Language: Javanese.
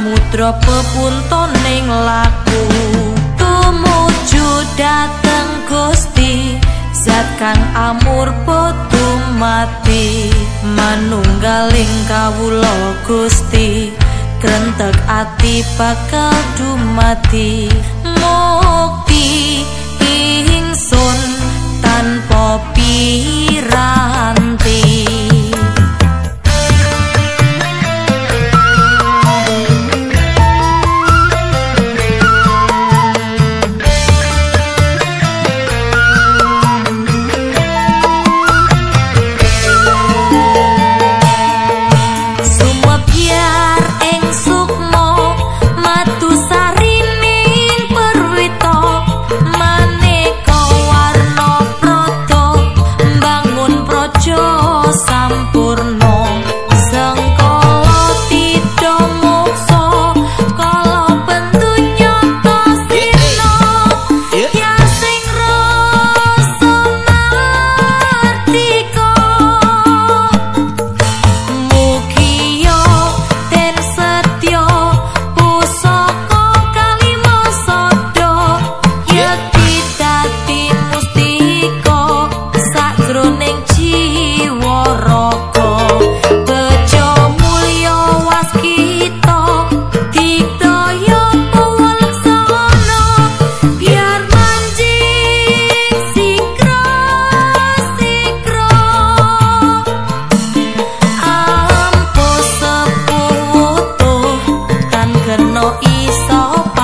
samudra pepuntoning laku tumuju dateng Gusti zat kang amur potu mati manunggaling kawula Gusti krentek ati bakal dumati mukti ingsun tanpa piranti iso